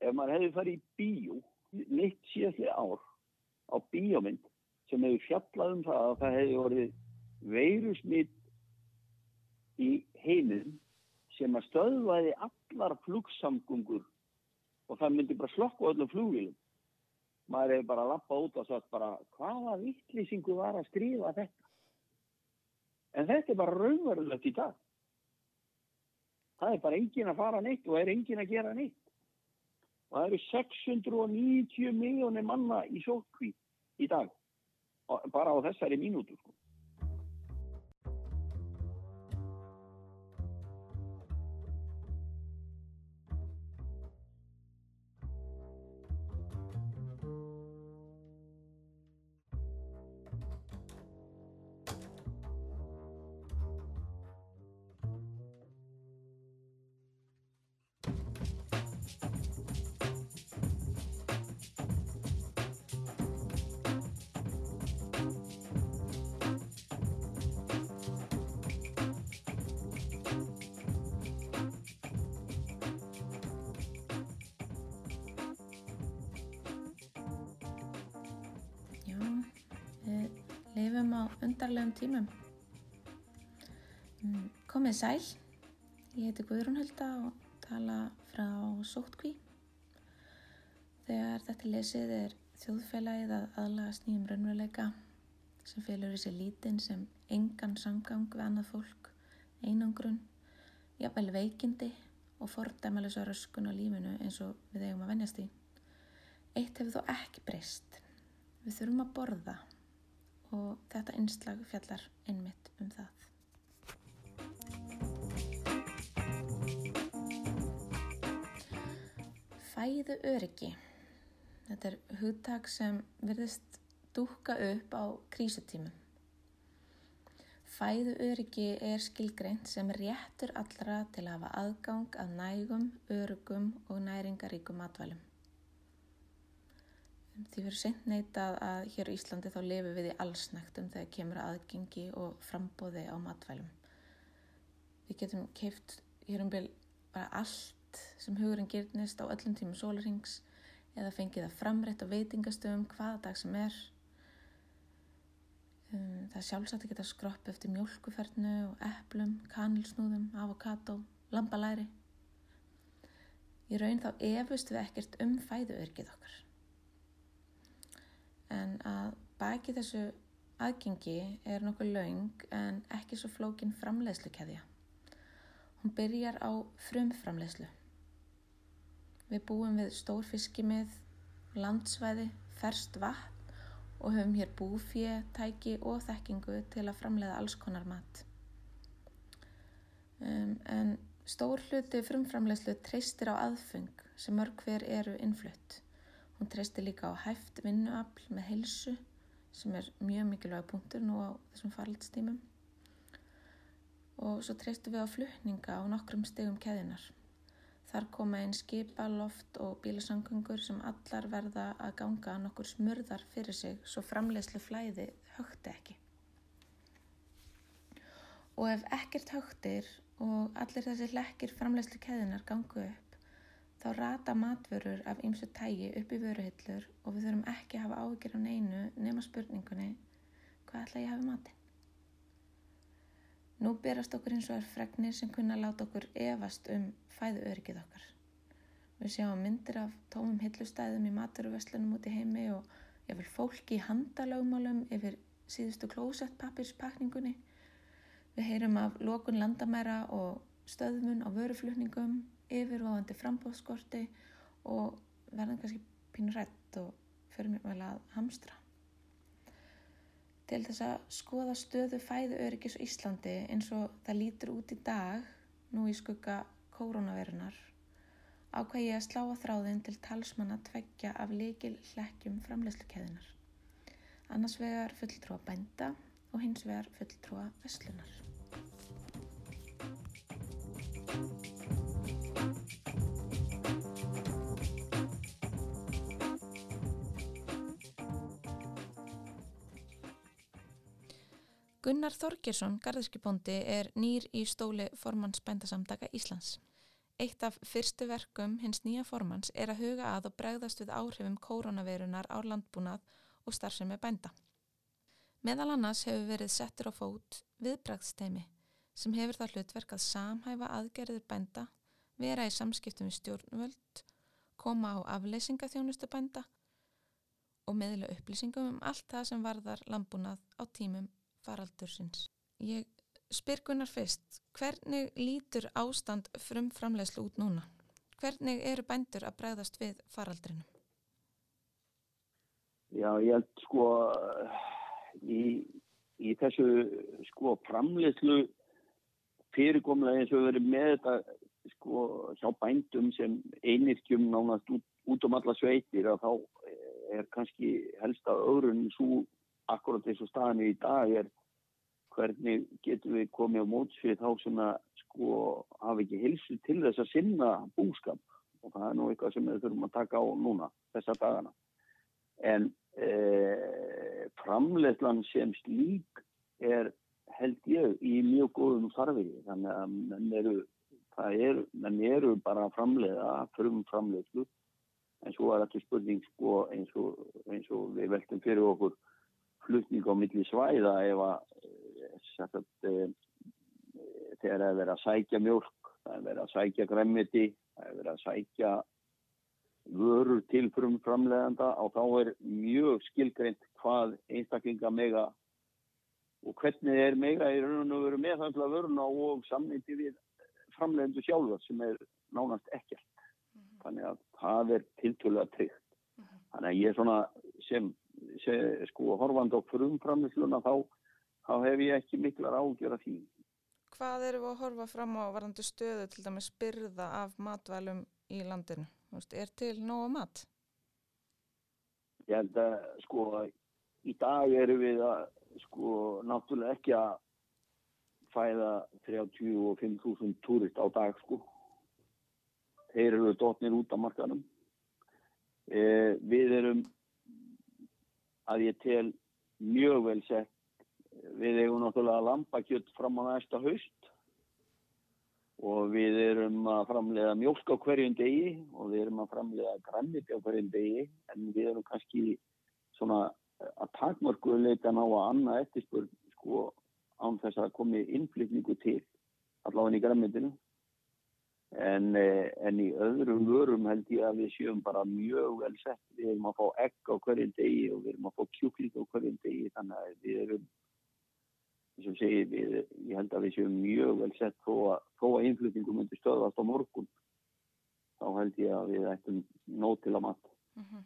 ef maður hefði farið í bíó neitt síðastlega ár á bíómynd sem hefur fjallað um það að það hefði orðið veirusmitt í heiminn sem að stöðvaði allar flugsamgungur og það myndi bara slokka öllum flugvílum. Maður hefði bara lappað út og sagt bara hvaða vittlýsingu var að skrifa þetta. En þetta er bara raunverulegt í dag. Það er bara engin að fara neitt og er engin að gera neitt. Og það eru 690 miljónir manna í sótkví í dag. Bara á þessari mínútu sko. Lifum á undarlegum tímum. Mm, komið sæl, ég heiti Guðrún Hulda og tala frá Sóttkví. Þegar þetta lesið er þjóðfélagið að aðlagast nýjum raunveruleika sem félur í sig lítinn sem engan samgang við annað fólk, einangrun, jafnvel veikindi og fordæmalisa röskun á lífinu eins og við eigum að vennjast í. Eitt hefur þó ekki breyst. Við þurfum að borða og þetta einslag fjallar einmitt um það. Fæðu öryggi. Þetta er hugtak sem virðist dúka upp á krísutímum. Fæðu öryggi er skilgreint sem réttur allra til að hafa aðgang að nægum, örugum og næringaríkum matvælum. Því fyrir sent neitað að hér á Íslandi þá lifum við í allsnæktum þegar kemur aðgengi og frambóði á matvælum. Við getum keift hér um byrj bara allt sem hugurinn gerðnist á öllum tímum sólarings eða fengið að framrætt á veitingastöfum hvaða dag sem er. Um, það er sjálfsagt að geta skropp eftir mjölkufernu og eplum, kanilsnúðum, avokado, lambalæri. Í raun þá efust við ekkert um fæðuörgið okkar en að baki þessu aðgengi er nokkuð laung en ekki svo flókin framleiðslu keðja. Hún byrjar á frumframleiðslu. Við búum við stórfiskimið, landsvæði, ferst vatn og höfum hér búfjö, tæki og þekkingu til að framleiða alls konar mat. Um, en stór hluti frumframleiðslu treystir á aðfeng sem mörg hver eru innflutt. Hún treysti líka á hæft vinnuafl með helsu sem er mjög mikilvæg punktur nú á þessum faraldstímum. Og svo treystu við á flutninga á nokkrum stegum keðinar. Þar koma einn skipa, loft og bílasangöngur sem allar verða að ganga nokkur smurðar fyrir sig svo framlegslu flæði högti ekki. Og ef ekkert högtir og allir þessi lekkir framlegslu keðinar gangu upp þá rata matvörur af ymsu tægi upp í vöruhillur og við þurfum ekki að hafa ágjör á neinu nema spurningunni hvað ætla ég að hafa matinn? Nú berast okkur eins og er fregnir sem kunna láta okkur evast um fæðu öryggið okkar. Við sjáum myndir af tómum hillustæðum í maturuvesslunum út í heimi og vil fólki í handalögmálum yfir síðustu klósettpapirspakningunni. Við heyrum af lokun landamæra og stöðmun á vöruflutningum yfirváðandi frambóðskorti og verðan kannski pínur rætt og fyrir mér vel að hamstra. Til þess að skoða stöðu fæðu öryggis á Íslandi eins og það lítur út í dag, nú í skugga koronavirunar, ákvað ég að slá að þráðin til talsmanna tveggja af leikil hlekkjum framlegslukeðinar. Annars vegar fulltrúa bænda og hins vegar fulltrúa vestlunar. Gunnar Þorgersson, garðskipóndi, er nýr í stóli formans bændasamtaka Íslands. Eitt af fyrstu verkum hins nýja formans er að huga að og bregðast við áhrifum koronavirunar á landbúnað og starfsemi bænda. Meðal annars hefur verið settur á fót viðbregðsteimi sem hefur það hlutverk að samhæfa aðgerðir bænda, vera í samskiptum við stjórnvöld, koma á afleysingaþjónustu bænda og meðla upplýsingum um allt það sem varðar landbúnað á tímum faraldursins. Ég spyr Gunnar fyrst, hvernig lítur ástand frum framlegslu út núna? Hvernig eru bændur að bregðast við faraldrinum? Já, ég held sko í, í þessu sko framlegslu fyrirkomlega eins og verið með þetta sko hjá bændum sem einirkjum nánast út, út um alla sveitir að þá er kannski helsta öðrun svo akkurat eins og staðinu í dag er hvernig getum við komið á mótsfið þá sem að sko hafa ekki hilsu til þess að sinna búskap? Og það er nú eitthvað sem við þurfum að taka á núna þessa dagana. En e, framlegslan sem slík er held ég í mjög góðum farfiði þannig að menn eru, er, menn eru bara að framlega frum framlegslu en svo er þetta spurning sko eins og, eins og við veltum fyrir okkur flutning á milli svæða ef að, að, að þegar það er verið að sækja mjölk það er verið að sækja gremmiti það er verið að sækja vörur til frum framleganda og þá er mjög skilgreint hvað einstaklinga mega og hvernig er mega í raun og veru með þannig að vöruna og samniti við framlegandu sjálfa sem er nánast ekkert. Þannig að það er tiltölulega tryggt. Uh -huh. þannig að ég er svona sem sko horfand á frumframlýsluna þá, þá hef ég ekki miklar ágjör að því Hvað eru við að horfa fram á varandi stöðu til dæmis spyrða af matvælum í landinu? Veist, er til nóga mat? Ég held að sko í dag eru við að sko náttúrulega ekki að fæða 35.000 túrist á dag sko þeir eru dotnir út af markanum eh, við erum að ég tel mjög vel sett. Við eigum náttúrulega lampakjött fram á næsta haust og við erum að framlega mjölk á hverjum degi og við erum að framlega granniti á hverjum degi en við erum kannski svona að takmörguleika ná að annað eftirspurn sko án þess að komi innflytningu til allavega í grannitinu En, eh, en í öðrum vörum held ég að við séum bara mjög vel sett. Við erum að fá egg á hverjum degi og við erum að fá kjúkling á hverjum degi þannig að við erum, og segir, við, ég held að við séum mjög vel sett þó að, að innflutningum undir stöðast á morgun. Þá held ég að við ættum nót til að matta. Uh -huh.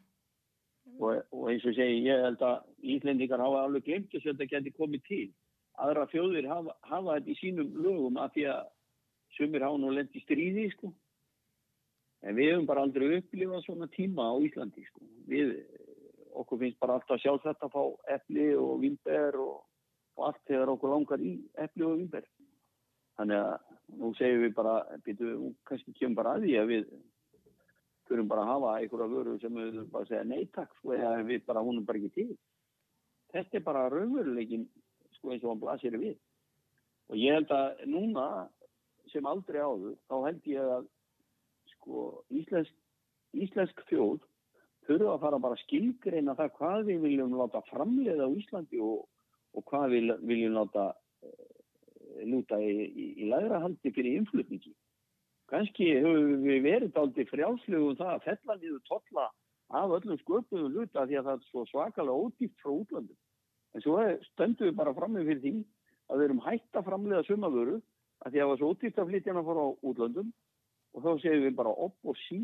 og, og eins og segir, ég held að Íslendingar hafa alveg glemt þess að þetta geti komið til. Aðra fjóðir hafa, hafa þetta í sínum lögum að því að sumir hafa nú lendið stríði sko. en við hefum bara aldrei upplifað svona tíma á Íslandi sko. við, okkur finnst bara alltaf sjálfsagt að fá eppli og vimber og, og allt þegar okkur langar í eppli og vimber þannig að nú segjum við bara býtum við kannski kemur bara að því að við þurfum bara að hafa einhverja vöru sem við þurfum bara að segja neittak sko eða við bara húnum bara ekki til þetta er bara raunveruleikin sko eins og hann blasir við og ég held að núna sem aldrei áður, þá held ég að sko íslensk, íslensk þjóð þurfa að fara bara skilgreina það hvað við viljum láta framleiða á Íslandi og, og hvað við viljum láta uh, lúta í, í, í lærahaldi fyrir innflutningi. Kanski hefur við verið aldrei frjálslegu um það að fella niður totla af öllum sköpum luta því að það er svo svakalega ódýft frá útlandum. En svo stöndum við bara fram með fyrir því að við erum hægt að framleiða sumavöru að því að það var svo útýrt að flytja hana fór á útlöndum og þá séum við bara upp og sí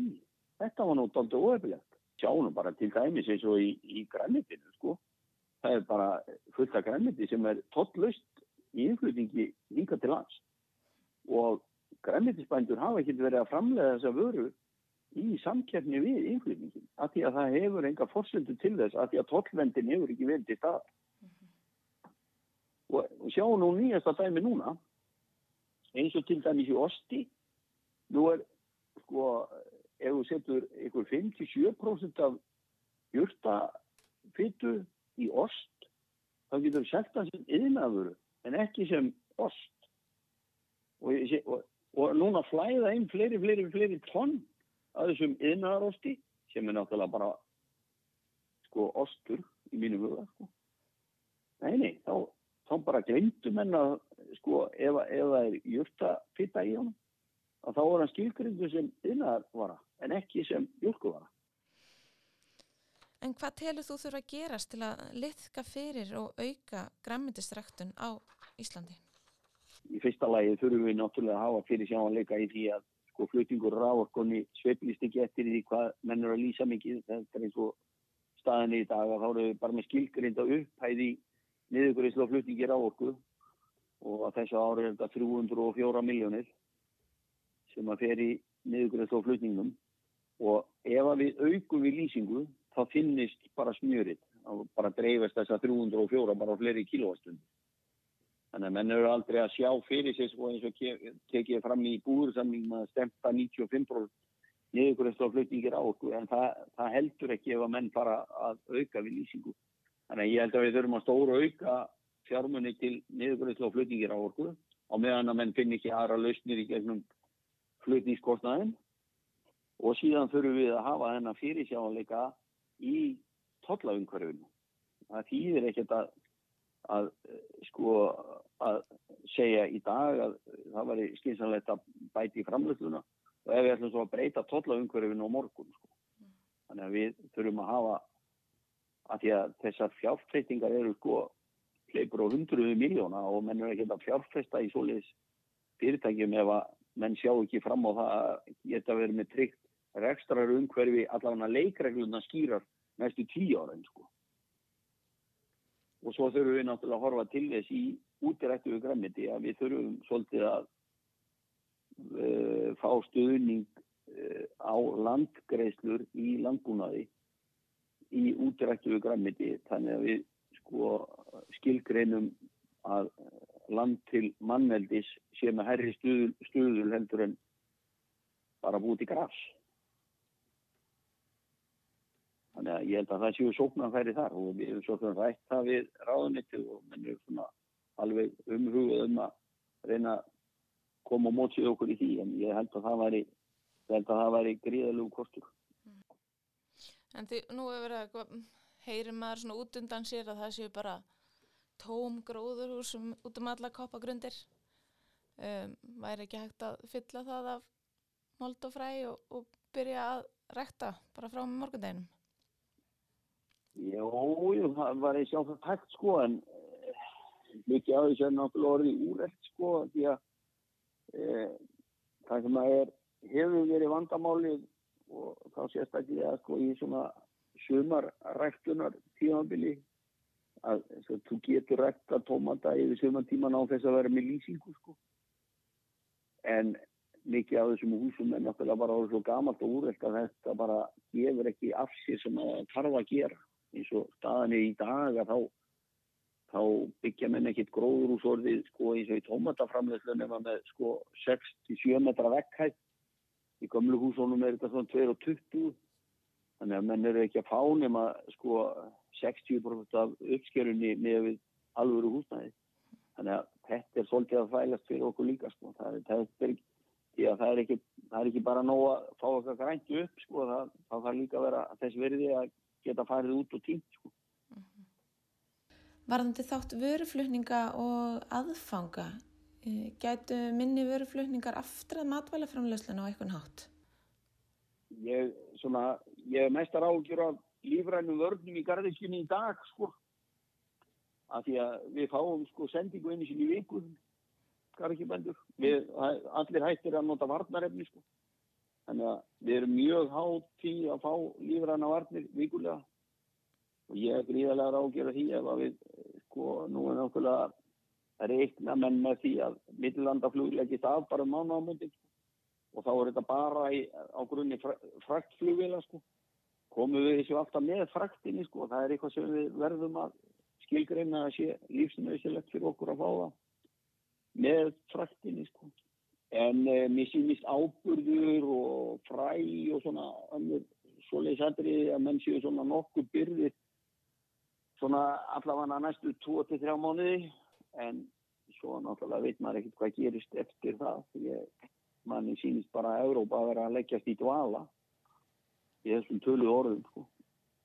þetta var náttúrulega aldrei óefilegt sjáum bara til dæmis eins og í, í grænitinu sko. Það er bara fullt af græniti sem er totlust í innflutningi hinga til lands. Og grænitispændur hafa ekki verið að framlega þessa vöru í samkjafni við innflutningin af því að það hefur enga fórsöndu til þess af því að tollvendin hefur ekki verið til stað -hmm. og, og sjáum nú nýjasta dæmi núna eins og til dæmis í osti nú er sko ef þú setur ykkur 57% af júrtafittu í ost þá getur þú sett það sem yðnaður en ekki sem ost og, og og núna flæða inn fleiri, fleiri, fleiri tonn að þessum yðnaðarosti sem er náttúrulega bara sko ostur í mínu huga sko. Nei, nei, þá, þá bara glemdu menn að sko ef, ef það er júrta fitta í honum að þá er hann skilgrindu sem yðnaðarvara en ekki sem júrkuvara. En hvað telur þú þurfa að gerast til að liðka fyrir og auka græmyndistræktun á Íslandi? Í fyrsta lagi þurfum við náttúrulega að hafa fyrir sjáanleika í því að sko flutingur rávorkonni sveplist ekki eftir því hvað menn eru að lýsa mikið. Þetta er eins og staðinni í dag að þá eru bara með skilgrinda upphæði niðurgriðslu og flutingi rávorku og að þessu ári er þetta 304 miljónir sem að fer í niðurgriðslu og flutningum og ef við aukum við lýsingu þá finnist bara smjörið. Bara dreifast þess að 304 bara á fleiri kilóastundir Þannig að menn eru aldrei að sjá fyrir sig sko eins og tekið fram í búðursamning að stemta 95% niðurgröðslu og flutningir á okkur en það, það heldur ekki ef að menn fara að auka við lýsingu. Þannig að ég held að við þurfum að stóru auka fjármunni til niðurgröðslu og flutningir á okkur á meðan að menn finn ekki aðra lausnir í gegnum flutningskostnaðin og síðan þurfum við að hafa þennan fyrirsjáleika í tollaumhverfinu. Það þýðir ekkert að að sko að segja í dag að það var skynsanlegt að bæti í framlöfluna og ef við ætlum svo að breyta tollaumhverfinu á morgun sko. þannig að við þurfum að hafa að því að þessar fjárfreytingar eru sko leipur á hundruðu miljóna og menn er ekki að fjárfreysta í svoleiðis fyrirtækjum ef að menn sjá ekki fram á það að geta verið með tryggt rekstrar umhverfi allavega leikregluna skýrar næstu tíu ára sko. Og svo þurfum við náttúrulega að horfa til þess í útirættu við græmiti að við þurfum svolítið að uh, fá stuðning uh, á landgreislur í landbúnaði í útirættu við græmiti þannig að við sko skilgreinum að land til mannveldis sé með herri stuðul, stuðul heldur en bara búið til grafs Þannig að ég held að það séu sóknarfæri þar og við erum svolítið rætt það við ráðunitti og menn er svona alveg umhugað um að reyna að koma og mótsið okkur í því en ég held að það væri, væri gríðalög kostur. Mm. En því nú hefur verið að heyri maður svona út undan sér að það séu bara tóm gróðurhúsum út um alla koppagrundir. Um, væri ekki hægt að fylla það af mold og fræ og, og byrja að rekta bara frá morgundeginum? Jó, það var ég sjálf það takt sko en eh, mikið af þessu er náttúrulega orðið úrrekt sko því að e, það sem að er hefur verið vandamáli og þá sérstaklega sko í svona sumarræktunar tímabili að svo, þú getur rækta tómata yfir sumartíman á þess að vera með lýsingu sko. En mikið af þessum húsum er náttúrulega bara svo gamalt og úrrekt að þetta bara gefur ekki af sér sem að þarf að gera. Eins og staðan er í dag að þá, þá byggja menn ekkit gróður úr sorðið sko eins og í tómataframleyslu nema með sko 6-7 metra vekkhætt í gamlu húsónum er þetta svona 2,20 þannig að menn eru ekki að fá nema sko 60% af uppskerunni með við alvöru húsnæði þannig að þetta er svolítið að fælast fyrir okkur líka sko það er, það er, það er, ekki, það er ekki bara nóg að fá okkar grænt upp sko það, þarf líka að vera þess verði að geta farið út og tínt sko. -hmm. Varðandi þátt vöruflutninga og aðfanga gætu minni vöruflutningar aftrað matvælaframlöslun á eitthvað hátt? Ég, svona, ég mestar ágjur af lífrænum vörnum í garðinskinni í dag sko. Af því að við fáum sko sendingu einu sinni í viku garðinskinbendur allir hættir að nota varnarefni sko. Þannig að við erum mjög hátt í að fá lífræna varnir vikulega. Og ég er gríðarlega ráðgjör að því ef að við, sko, nú er náttúrulega reikna menn með því að mittilandaflug leggist af bara um mánuðamundin og þá er þetta bara í, á grunni fraktflugvila, sko. Komum við þessu alltaf með fraktinni, sko, það er eitthvað sem við verðum að skilgreina að sé lífsnauðsilegt fyrir okkur að fá það með fraktinni, sko. En e, mér sýnist áburður og fræ og svona svoleiðis aðrið að menn séu svona nokkuð byrði svona allavega næstu 2-3 mánuði en svo náttúrulega veit maður ekkert hvað gerist eftir það ég, manni sínist bara að Európa að vera að leggjast í dvala í þessum tölu orðum sko.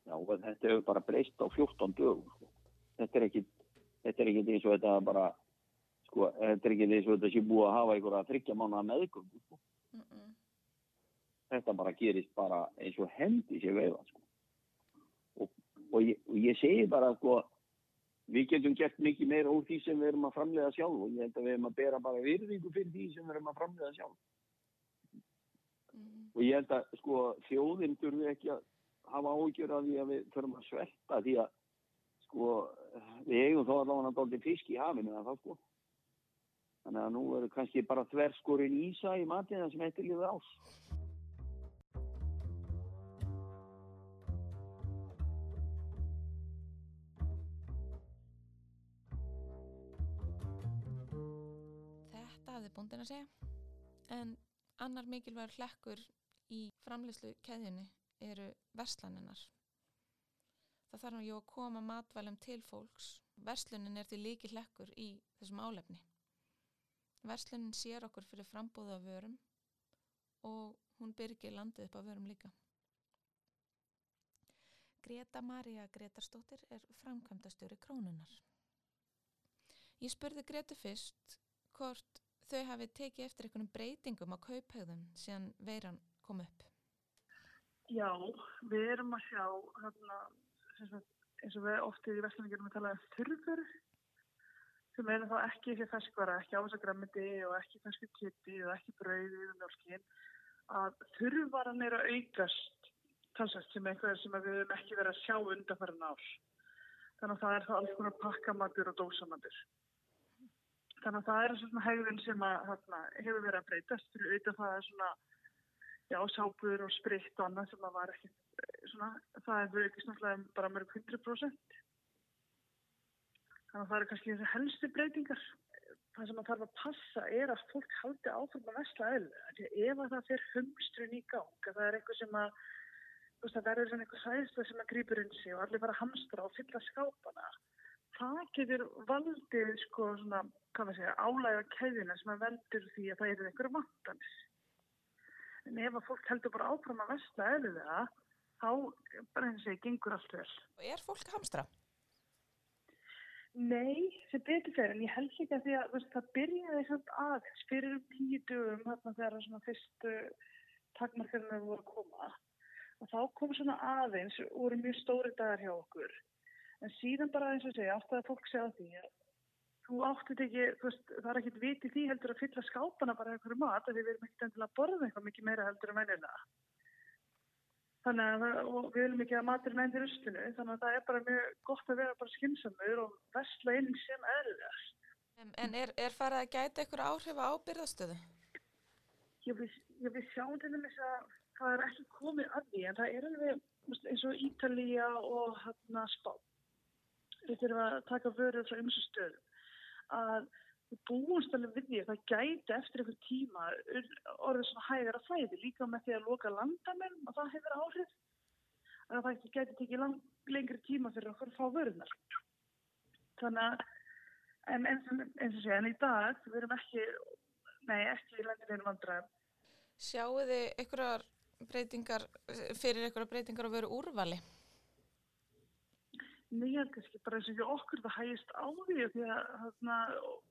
Já, þetta hefur bara breyst á 14 dögum sko. þetta er ekkit þetta er ekkit eins og þetta bara sko, þetta er ekkit eins og þetta sé búið að hafa einhverja þryggja mánu að meðgum sko. mm -mm. þetta bara gerist bara eins og hendi sér veiða sko. og, og, ég, og ég segi bara sko við getum gert mikið meira úr því sem við erum að framlega sjálf og ég held að við erum að bera bara virðingu fyrir því sem við erum að framlega sjálf. Mm. og ég held að sko þjóðinn þurfi ekki að hafa ágjör að því að við þurfum að svelta því að sko við eigum þá allavega náttúrulega fisk í hafinu það sko? Þannig að nú verður kannski bara þverskorinn ísa í matina sem heitir lífið ás hafði búndin að segja. En annar mikilvægur hlekkur í framleyslu keðjunni eru verslanennar. Það þarf nú að koma matvælum til fólks. Verslunin er því líki hlekkur í þessum álefni. Verslunin sér okkur fyrir frambúða vörum og hún byrgir landið upp á vörum líka. Greta Maria Gretarstóttir er framkvæmdastjóri krónunar. Ég spurði Gretu fyrst hvort þau hafi tekið eftir einhvern breytingum á kauphauðum síðan veiran kom upp? Já, við erum að sjá hérna, eins og við oftið í vestlunum gerum að tala um þurfur sem er þá ekki fyrir ferskvara, ekki ásagræmiti og ekki ferskvið kitti og ekki brauði og mjölkin að þurfvaran er að aukast talsast sem eitthvað sem við hefum ekki verið að sjá undanfæra ár. Þannig að það er það alls konar pakkamatur og dósamatur. Þannig að það er svona hegðun sem að, hérna, hefur verið að breytast fyrir auðvitað það er svona já, sápur og spritt og annað sem að var ekki svona, það verið ekki svona bara mörg 100%. Þannig að það eru kannski þessi helstu breytingar. Það sem að þarf að passa er að fólk haldi áfram að vesla eðlu. Ef að það fyrir humstrun í gang, að það er eitthvað sem að það verður svona eitthvað sæðslega sem að grýpur inn sig og allir fara að hamstra og fylla skápana það getur valdið sko svona, hvað maður segja, álæga keðina sem að veldur því að það eru einhverju vantanis. En ef að fólk heldur bara áfram að vestla eða það, þá bara og það gengur allt vel. Er fólk hamstra? Nei, sem betur fyrir, en ég held ekki að því að veist, það byrjaði samt aðeins fyrir um tíu dögum þarna þegar svona fyrstu takmarkarnir voru að koma. Og þá kom svona aðeins, voru mjög stóri dagar hjá okkur en síðan bara eins og segja, alltaf að fólk segja því að þú áttið ekki, þú veist, það er ekkit vitið því heldur að fylla skápana bara einhverju mat að við erum ekkit endilega að borða eitthvað mikið meira heldur en vennilega. Þannig að við viljum ekki að maturinn endur ustinu, þannig að það er bara mjög gott að vera bara skynnsamur og vestla inn sem eðlugast. En er, er farið að gæta einhverju áhrif á ábyrðastöðu? Ég vil sjá til þess að það er ekki komið að því, en það er alveg eins og Ítalija og hérna spátt við þurfum að taka vörður frá ymsu stöðum. Að við búumst alveg við því að það gæti eftir einhver tíma orðið svona hægara flæði líka með því að loka landamenn og það hefur áhrif. Að það ekki gæti tekið lang, lengri tíma fyrir okkur að fá vörðunar þannig að en eins og sé en í dag við erum ekki nei ekki í landinu vandræðum. Sjáu þið einhverjar breytingar fyrir einhverjar breytingar að vera úrvali? Nýjar kannski bara eins og ekki okkur það hægist á því því að þarna,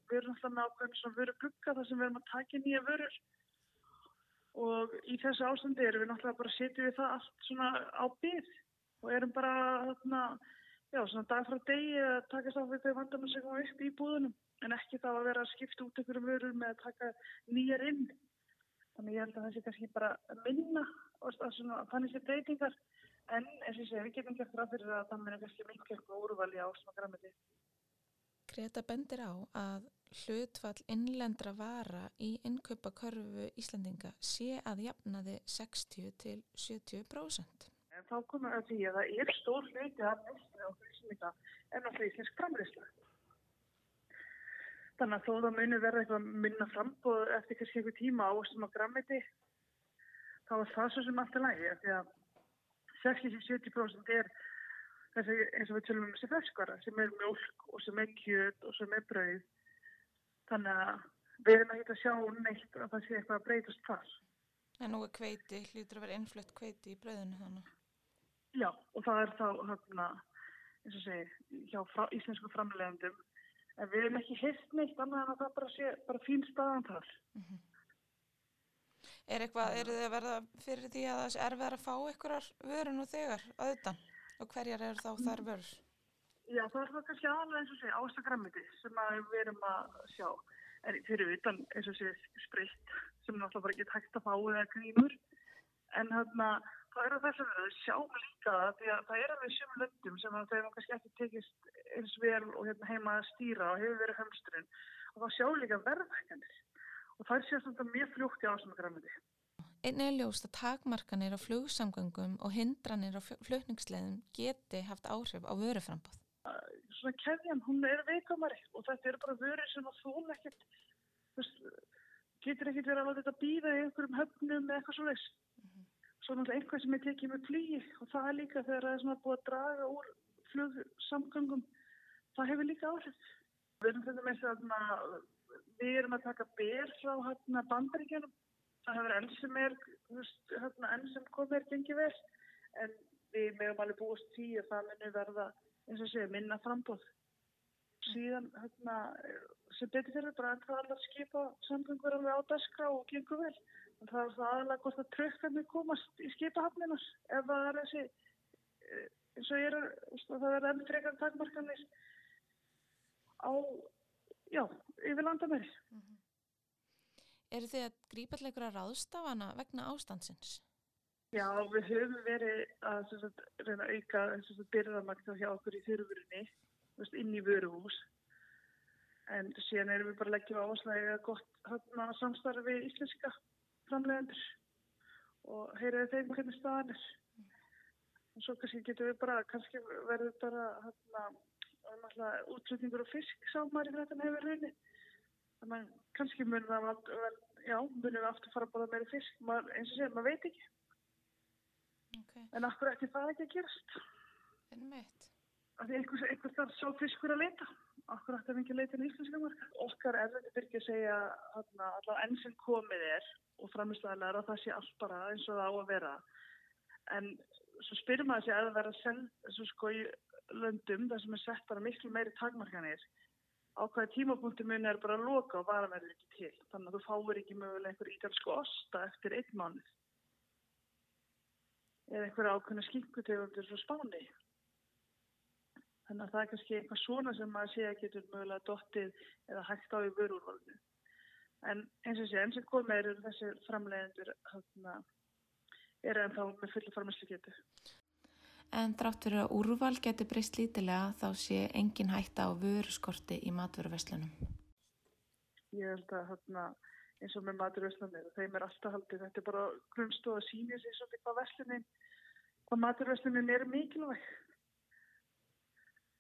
við erum alltaf með ákveðin svona vöru glukka þar sem við erum að taka nýja vörur. Og í þessu ástandi erum við náttúrulega bara setjum við það allt svona á byrð og erum bara þarna, já svona dag frá degi að takast á því þau vandarna sem koma upp í búðunum. En ekki þá að vera að skipta út einhverju vörur með að taka nýjar inn. Þannig ég held að það sé kannski bara minna og þannig sé breytingar En eins og ég segi, við getum gert ráð fyrir að það meina kannski mikið eitthvað úrvali á svona græmiti. Greta bendir á að hlutfall innlendra vara í innkaupakörfu Íslandinga sé að jafnaði 60 til 70%. En þá komum við að því að það er stór hluti af nýstinu og Íslandinga en á íslensk framriðsla. Þannig að þó það muni verða eitthvað minna frambóð eftir kannski eitthvað tíma á þessum að græmiti, þá er það svo sem allt er lægi, því að 60-70% er þessi eins og við tölum um þessi ferskvara sem er mjölk og sem er kjöt og sem er brauð þannig að við erum að sjá neitt að það sé eitthvað að breytast þar. En nú er kveiti, hlýtur að vera innflutt kveiti í bröðinu þannig. Já, og það er þá, hérna, eins og segi, hjá frá, íslensku framlegandum. En við erum ekki heilt neitt annað en að það bara sé bara fín staðan þar. Mm -hmm. Er eitthvað, eru þið að verða fyrir því að það er erfið að fá einhverjar vörun og þegar auðvitað? Og hverjar eru þá þar vörur? Já, það er það kannski aðalega eins og segja ástagræmiti sem við erum að sjá. En fyrir utan eins og segja sprit sem náttúrulega bara ekki hægt að fá eða grímur. En hérna, það er að þess að vera að sjá líka það því að það er alveg sem löndum sem að þeim kannski ekki tekist eins vel og hérna heima að stýra og hefur verið hömsturinn. Og þá sjá líka verðvækjandir. Og það er sérstaklega mjög fljókt í ástagræmiti. Einnig er ljóst að takmarkanir á flugsamgöngum og hindranir á flutningsleðum geti haft áhrif á vöruframbóð svona keðjan, hún er veikamari og þetta er bara vörið sem að þól ekkert getur ekkert verið að láta þetta býða í einhverjum höfnum eða eitthvað svo leiðs mm -hmm. svo náttúrulega einhvað sem er tekið með flýi og það er líka þegar það er svona búið að draga úr flugsamgöngum það hefur líka áhrif við erum þetta með þess að við erum að taka bér frá hérna bandaríkjanum það hefur enn sem er hérna, enn sem komir gengið vel. En við meðum alveg búist því að það munir verða eins og segja minna frambóð síðan hérna sem betur fyrir bara en það alveg skipa samgöngur alveg á daskra og gengur vel. En það er það aðalega gott að trökkarnir komast í skipahafninar ef það er þessi eh, eins og ég er það er enn frekar takmarkanir á já, yfir landamæri mm -hmm. Eru þið að grípa til einhverja ráðstafana vegna ástandsins? Já, við höfum verið að sagt, reyna að auka byrðamagna hjá okkur í þurfurunni inn í vöruhús en síðan erum við bara að leggja á áslægi að gott hana, samstarfi við íslenska framlegendur og heyriði þeim hvernig staðan er og svo kannski getum við bara kannski verður bara hérna, útlutningur og fisk sámar í þetta hefur raunni þannig að kannski munum við að já, munum við aftur fara að bóða meiri fisk maður, eins og sér, maður veit ekki Okay. En akkur ætti það ekki að gerast? En meitt? Af því einhvers, einhvers þarf svo fiskur að leita. Akkur ætti að fengja að leita í íslenska marka. Okkar er þetta ekki að segja allavega enn sem komið er og framistæðilega að það sé allt bara eins og það á að vera. En svo spyrir maður sig að það selð sko í löndum þar sem er sett bara miklu meiri takmarkanir á hvaða tímapunkti muni er bara að loka og vara verður ekki til. Þannig að þú fáir ekki mögulega einhver ítalsku osta eftir einn mánuð eða einhverja ákveðna skynkutegundir frá spáni. Þannig að það er kannski eitthvað svona sem maður sé að getur mögulega dottið eða hægt á í vörúrvalinu. En eins og sé, eins og komið eru þessi framlegendur hérna, er ennþá með fulli farmæslu getu. En drátt fyrir að úrval getur breyst lítilega þá sé engin hætta á vöruskorti í matvöruveslunum? Ég held að hérna, eins og með maturveslanir þeim er alltaf haldið, þetta er bara grunnstóð að sína sér svolítið hvað veslunin hvað maturveslunin er mikilvæg.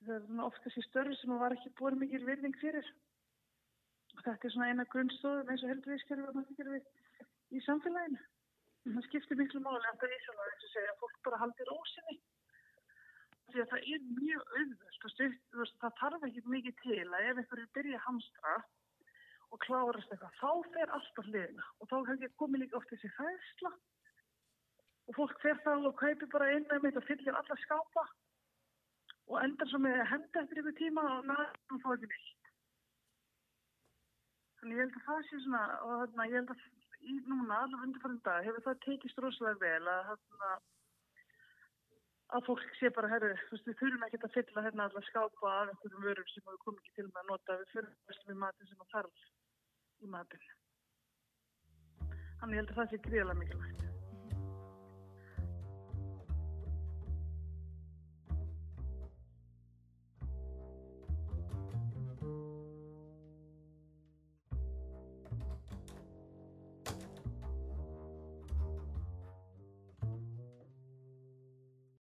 Það er ofta sér störri sem var ekki búin mikil virðing fyrir. Þetta er svona eina grunnstóð eins og helduvískerfi og maturkerfi í samfélaginu. Það skiptir miklu máli að það er eins og segja að fólk bara haldir ósinni því að það er mjög auðvöld það þarf ekki mikið til að ef einhverju byrja hamstra og klárast eitthvað, þá fer alltaf hliðina og þá hefði komið líka oft þessi fæsla og fólk fer þá og kaupir bara inn með mitt og fyllir alla skápa og endar svo með að henda eftir ykkur tíma og næðum þá ekki neitt. Þannig ég held að það sé svona, og þarna ég held að í núna, alveg undirfærum dag, hefur það tekist rosalega vel að þarna að fólk sé bara, herru, þú veist, við þurfum ekki að fylla hérna allar skápa af einhverjum vörum sem við komum ekki til með að nota, við þurfum við matin sem að þarf í matin. Þannig ég held að það sé gríðilega mikilvægt.